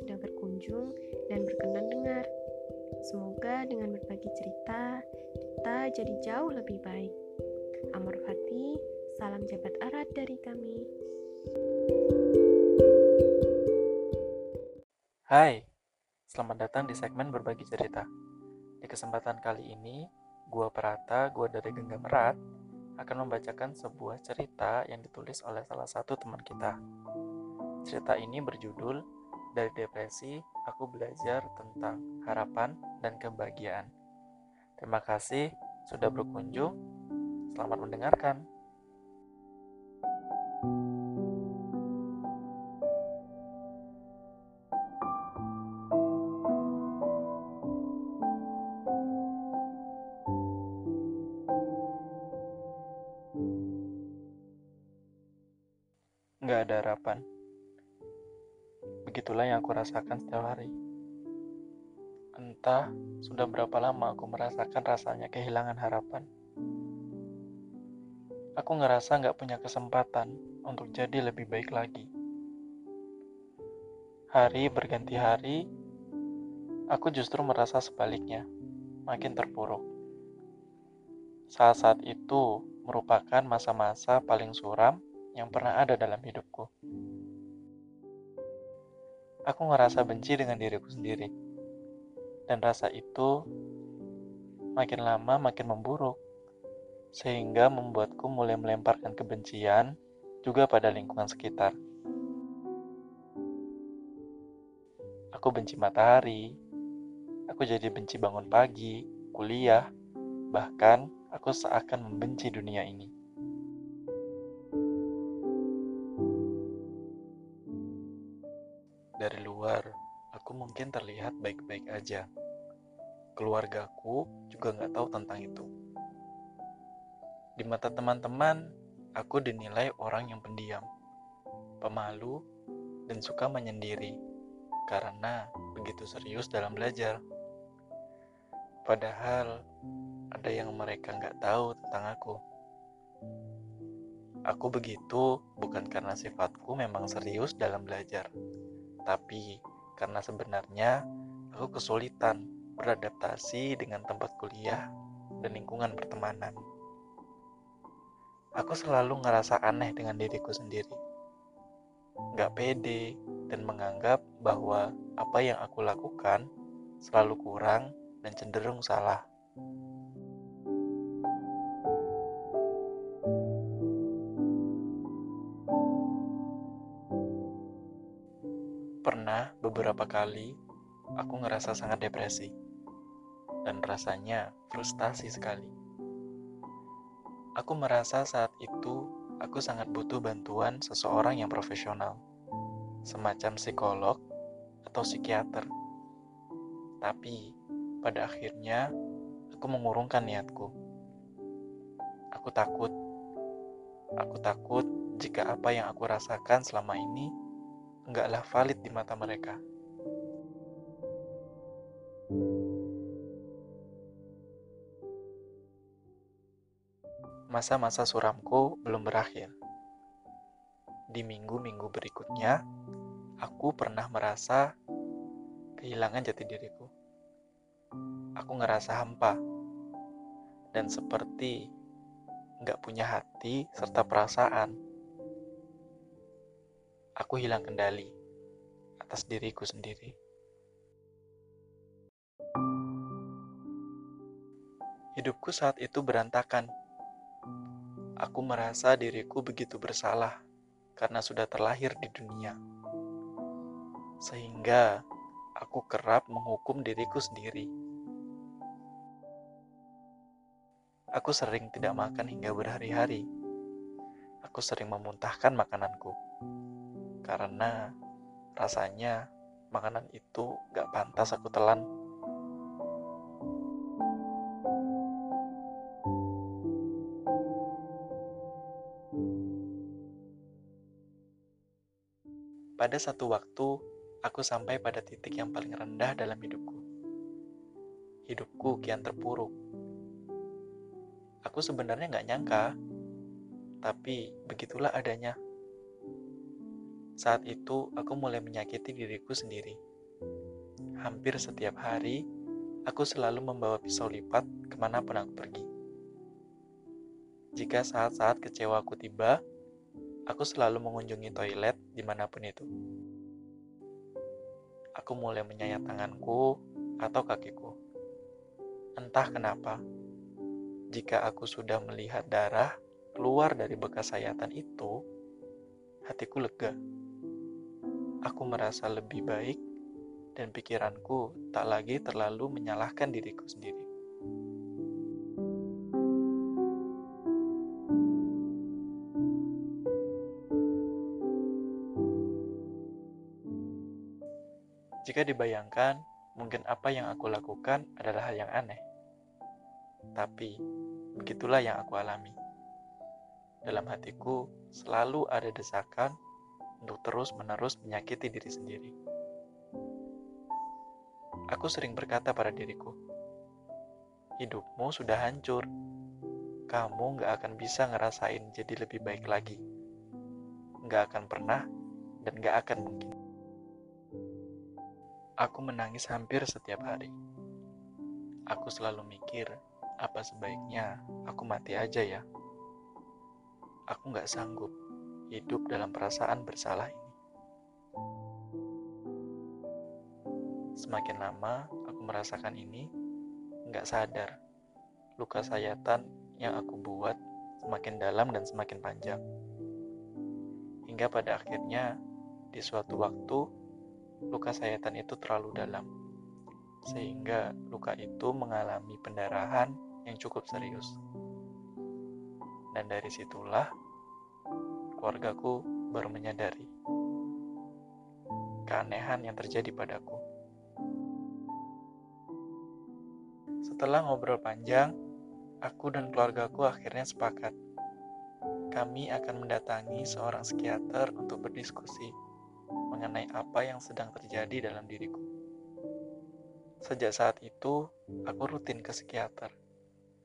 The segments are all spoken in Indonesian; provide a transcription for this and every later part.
sudah berkunjung dan berkenan dengar. Semoga dengan berbagi cerita, kita jadi jauh lebih baik. Amor Fati, salam jabat erat dari kami. Hai, selamat datang di segmen berbagi cerita. Di kesempatan kali ini, gua Prata, gua dari Genggam Erat, akan membacakan sebuah cerita yang ditulis oleh salah satu teman kita. Cerita ini berjudul Dari Depresi, Aku Belajar Tentang Harapan dan Kebahagiaan. Terima kasih sudah berkunjung. Selamat mendengarkan. Nggak ada harapan. Begitulah yang aku rasakan setiap hari. Entah sudah berapa lama aku merasakan rasanya kehilangan harapan. Aku ngerasa nggak punya kesempatan untuk jadi lebih baik lagi. Hari berganti hari, aku justru merasa sebaliknya, makin terpuruk. Saat-saat itu merupakan masa-masa paling suram yang pernah ada dalam hidupku. Aku ngerasa benci dengan diriku sendiri. Dan rasa itu makin lama makin memburuk. Sehingga membuatku mulai melemparkan kebencian juga pada lingkungan sekitar. Aku benci matahari. Aku jadi benci bangun pagi, kuliah, bahkan aku seakan membenci dunia ini. Mungkin terlihat baik-baik aja. Keluargaku juga nggak tahu tentang itu. Di mata teman-teman, aku dinilai orang yang pendiam, pemalu, dan suka menyendiri karena begitu serius dalam belajar. Padahal ada yang mereka nggak tahu tentang aku. Aku begitu bukan karena sifatku memang serius dalam belajar, tapi karena sebenarnya aku kesulitan beradaptasi dengan tempat kuliah dan lingkungan pertemanan. Aku selalu ngerasa aneh dengan diriku sendiri. Gak pede dan menganggap bahwa apa yang aku lakukan selalu kurang dan cenderung salah. Beberapa kali aku ngerasa sangat depresi dan rasanya frustasi sekali. Aku merasa saat itu aku sangat butuh bantuan seseorang yang profesional, semacam psikolog atau psikiater. Tapi pada akhirnya aku mengurungkan niatku. Aku takut. Aku takut jika apa yang aku rasakan selama ini enggaklah valid di mata mereka. Masa-masa suramku belum berakhir. Di minggu-minggu berikutnya, aku pernah merasa kehilangan jati diriku. Aku ngerasa hampa dan seperti nggak punya hati serta perasaan. Aku hilang kendali atas diriku sendiri. Hidupku saat itu berantakan. Aku merasa diriku begitu bersalah karena sudah terlahir di dunia. Sehingga aku kerap menghukum diriku sendiri. Aku sering tidak makan hingga berhari-hari. Aku sering memuntahkan makananku. Karena rasanya makanan itu gak pantas aku telan. Pada satu waktu, aku sampai pada titik yang paling rendah dalam hidupku. Hidupku kian terpuruk. Aku sebenarnya nggak nyangka, tapi begitulah adanya. Saat itu, aku mulai menyakiti diriku sendiri. hampir setiap hari, aku selalu membawa pisau lipat ke mana pun aku pergi. Jika saat-saat kecewa aku tiba, aku selalu mengunjungi toilet di mana pun itu. Aku mulai menyayat tanganku atau kakiku. Entah kenapa, jika aku sudah melihat darah keluar dari bekas sayatan itu, hatiku lega. Aku merasa lebih baik dan pikiranku tak lagi terlalu menyalahkan diriku sendiri. Jika dibayangkan, mungkin apa yang aku lakukan adalah hal yang aneh. Tapi, begitulah yang aku alami. Dalam hatiku selalu ada desakan untuk terus-menerus menyakiti diri sendiri. Aku sering berkata pada diriku, hidupmu sudah hancur. Kamu gak akan bisa ngerasain jadi lebih baik lagi. Gak akan pernah dan gak akan mungkin. Aku menangis hampir setiap hari. Aku selalu mikir, apa sebaiknya aku mati aja ya? Aku nggak sanggup hidup dalam perasaan bersalah ini. Semakin lama aku merasakan ini, nggak sadar luka sayatan yang aku buat semakin dalam dan semakin panjang. Hingga pada akhirnya, di suatu waktu, luka sayatan itu terlalu dalam, sehingga luka itu mengalami pendarahan yang cukup serius. Dan dari situlah keluargaku baru menyadari keanehan yang terjadi padaku. Setelah ngobrol panjang, aku dan keluargaku akhirnya sepakat. Kami akan mendatangi seorang psikiater untuk berdiskusi mengenai apa yang sedang terjadi dalam diriku. Sejak saat itu, aku rutin ke psikiater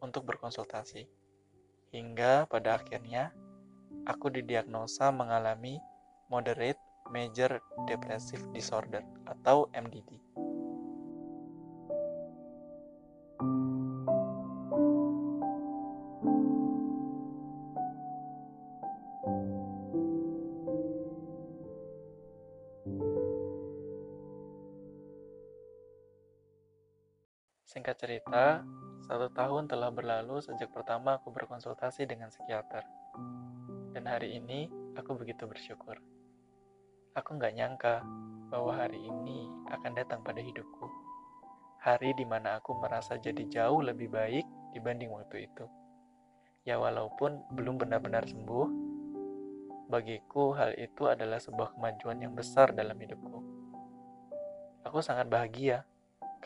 untuk berkonsultasi, hingga pada akhirnya aku didiagnosa mengalami moderate major depressive disorder atau MDD. Singkat cerita, satu tahun telah berlalu sejak pertama aku berkonsultasi dengan psikiater. Dan hari ini, aku begitu bersyukur. Aku nggak nyangka bahwa hari ini akan datang pada hidupku. Hari di mana aku merasa jadi jauh lebih baik dibanding waktu itu. Ya walaupun belum benar-benar sembuh, bagiku hal itu adalah sebuah kemajuan yang besar dalam hidupku. Aku sangat bahagia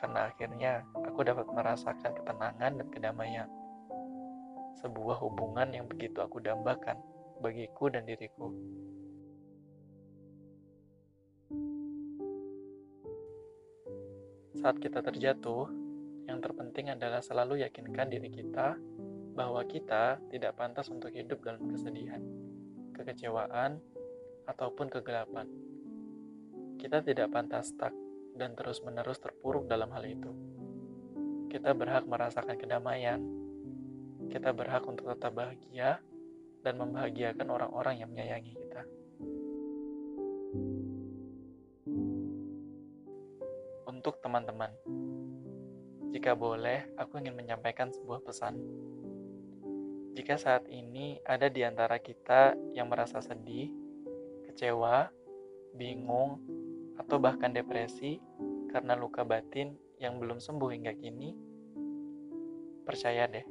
karena akhirnya aku dapat merasakan ketenangan dan kedamaian. Sebuah hubungan yang begitu aku dambakan bagiku dan diriku. Saat kita terjatuh, yang terpenting adalah selalu yakinkan diri kita bahwa kita tidak pantas untuk hidup dalam kesedihan, kekecewaan, ataupun kegelapan. Kita tidak pantas stuck dan terus-menerus terpuruk dalam hal itu. Kita berhak merasakan kedamaian. Kita berhak untuk tetap bahagia dan membahagiakan orang-orang yang menyayangi kita. Untuk teman-teman, jika boleh, aku ingin menyampaikan sebuah pesan. Jika saat ini ada di antara kita yang merasa sedih, kecewa, bingung, atau bahkan depresi karena luka batin yang belum sembuh hingga kini, percaya deh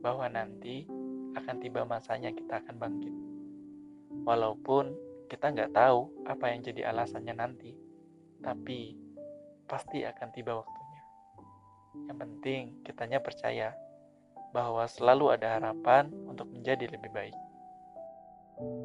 bahwa nanti akan tiba masanya kita akan bangkit. Walaupun kita nggak tahu apa yang jadi alasannya nanti, tapi pasti akan tiba waktunya. Yang penting kitanya percaya bahwa selalu ada harapan untuk menjadi lebih baik. thank you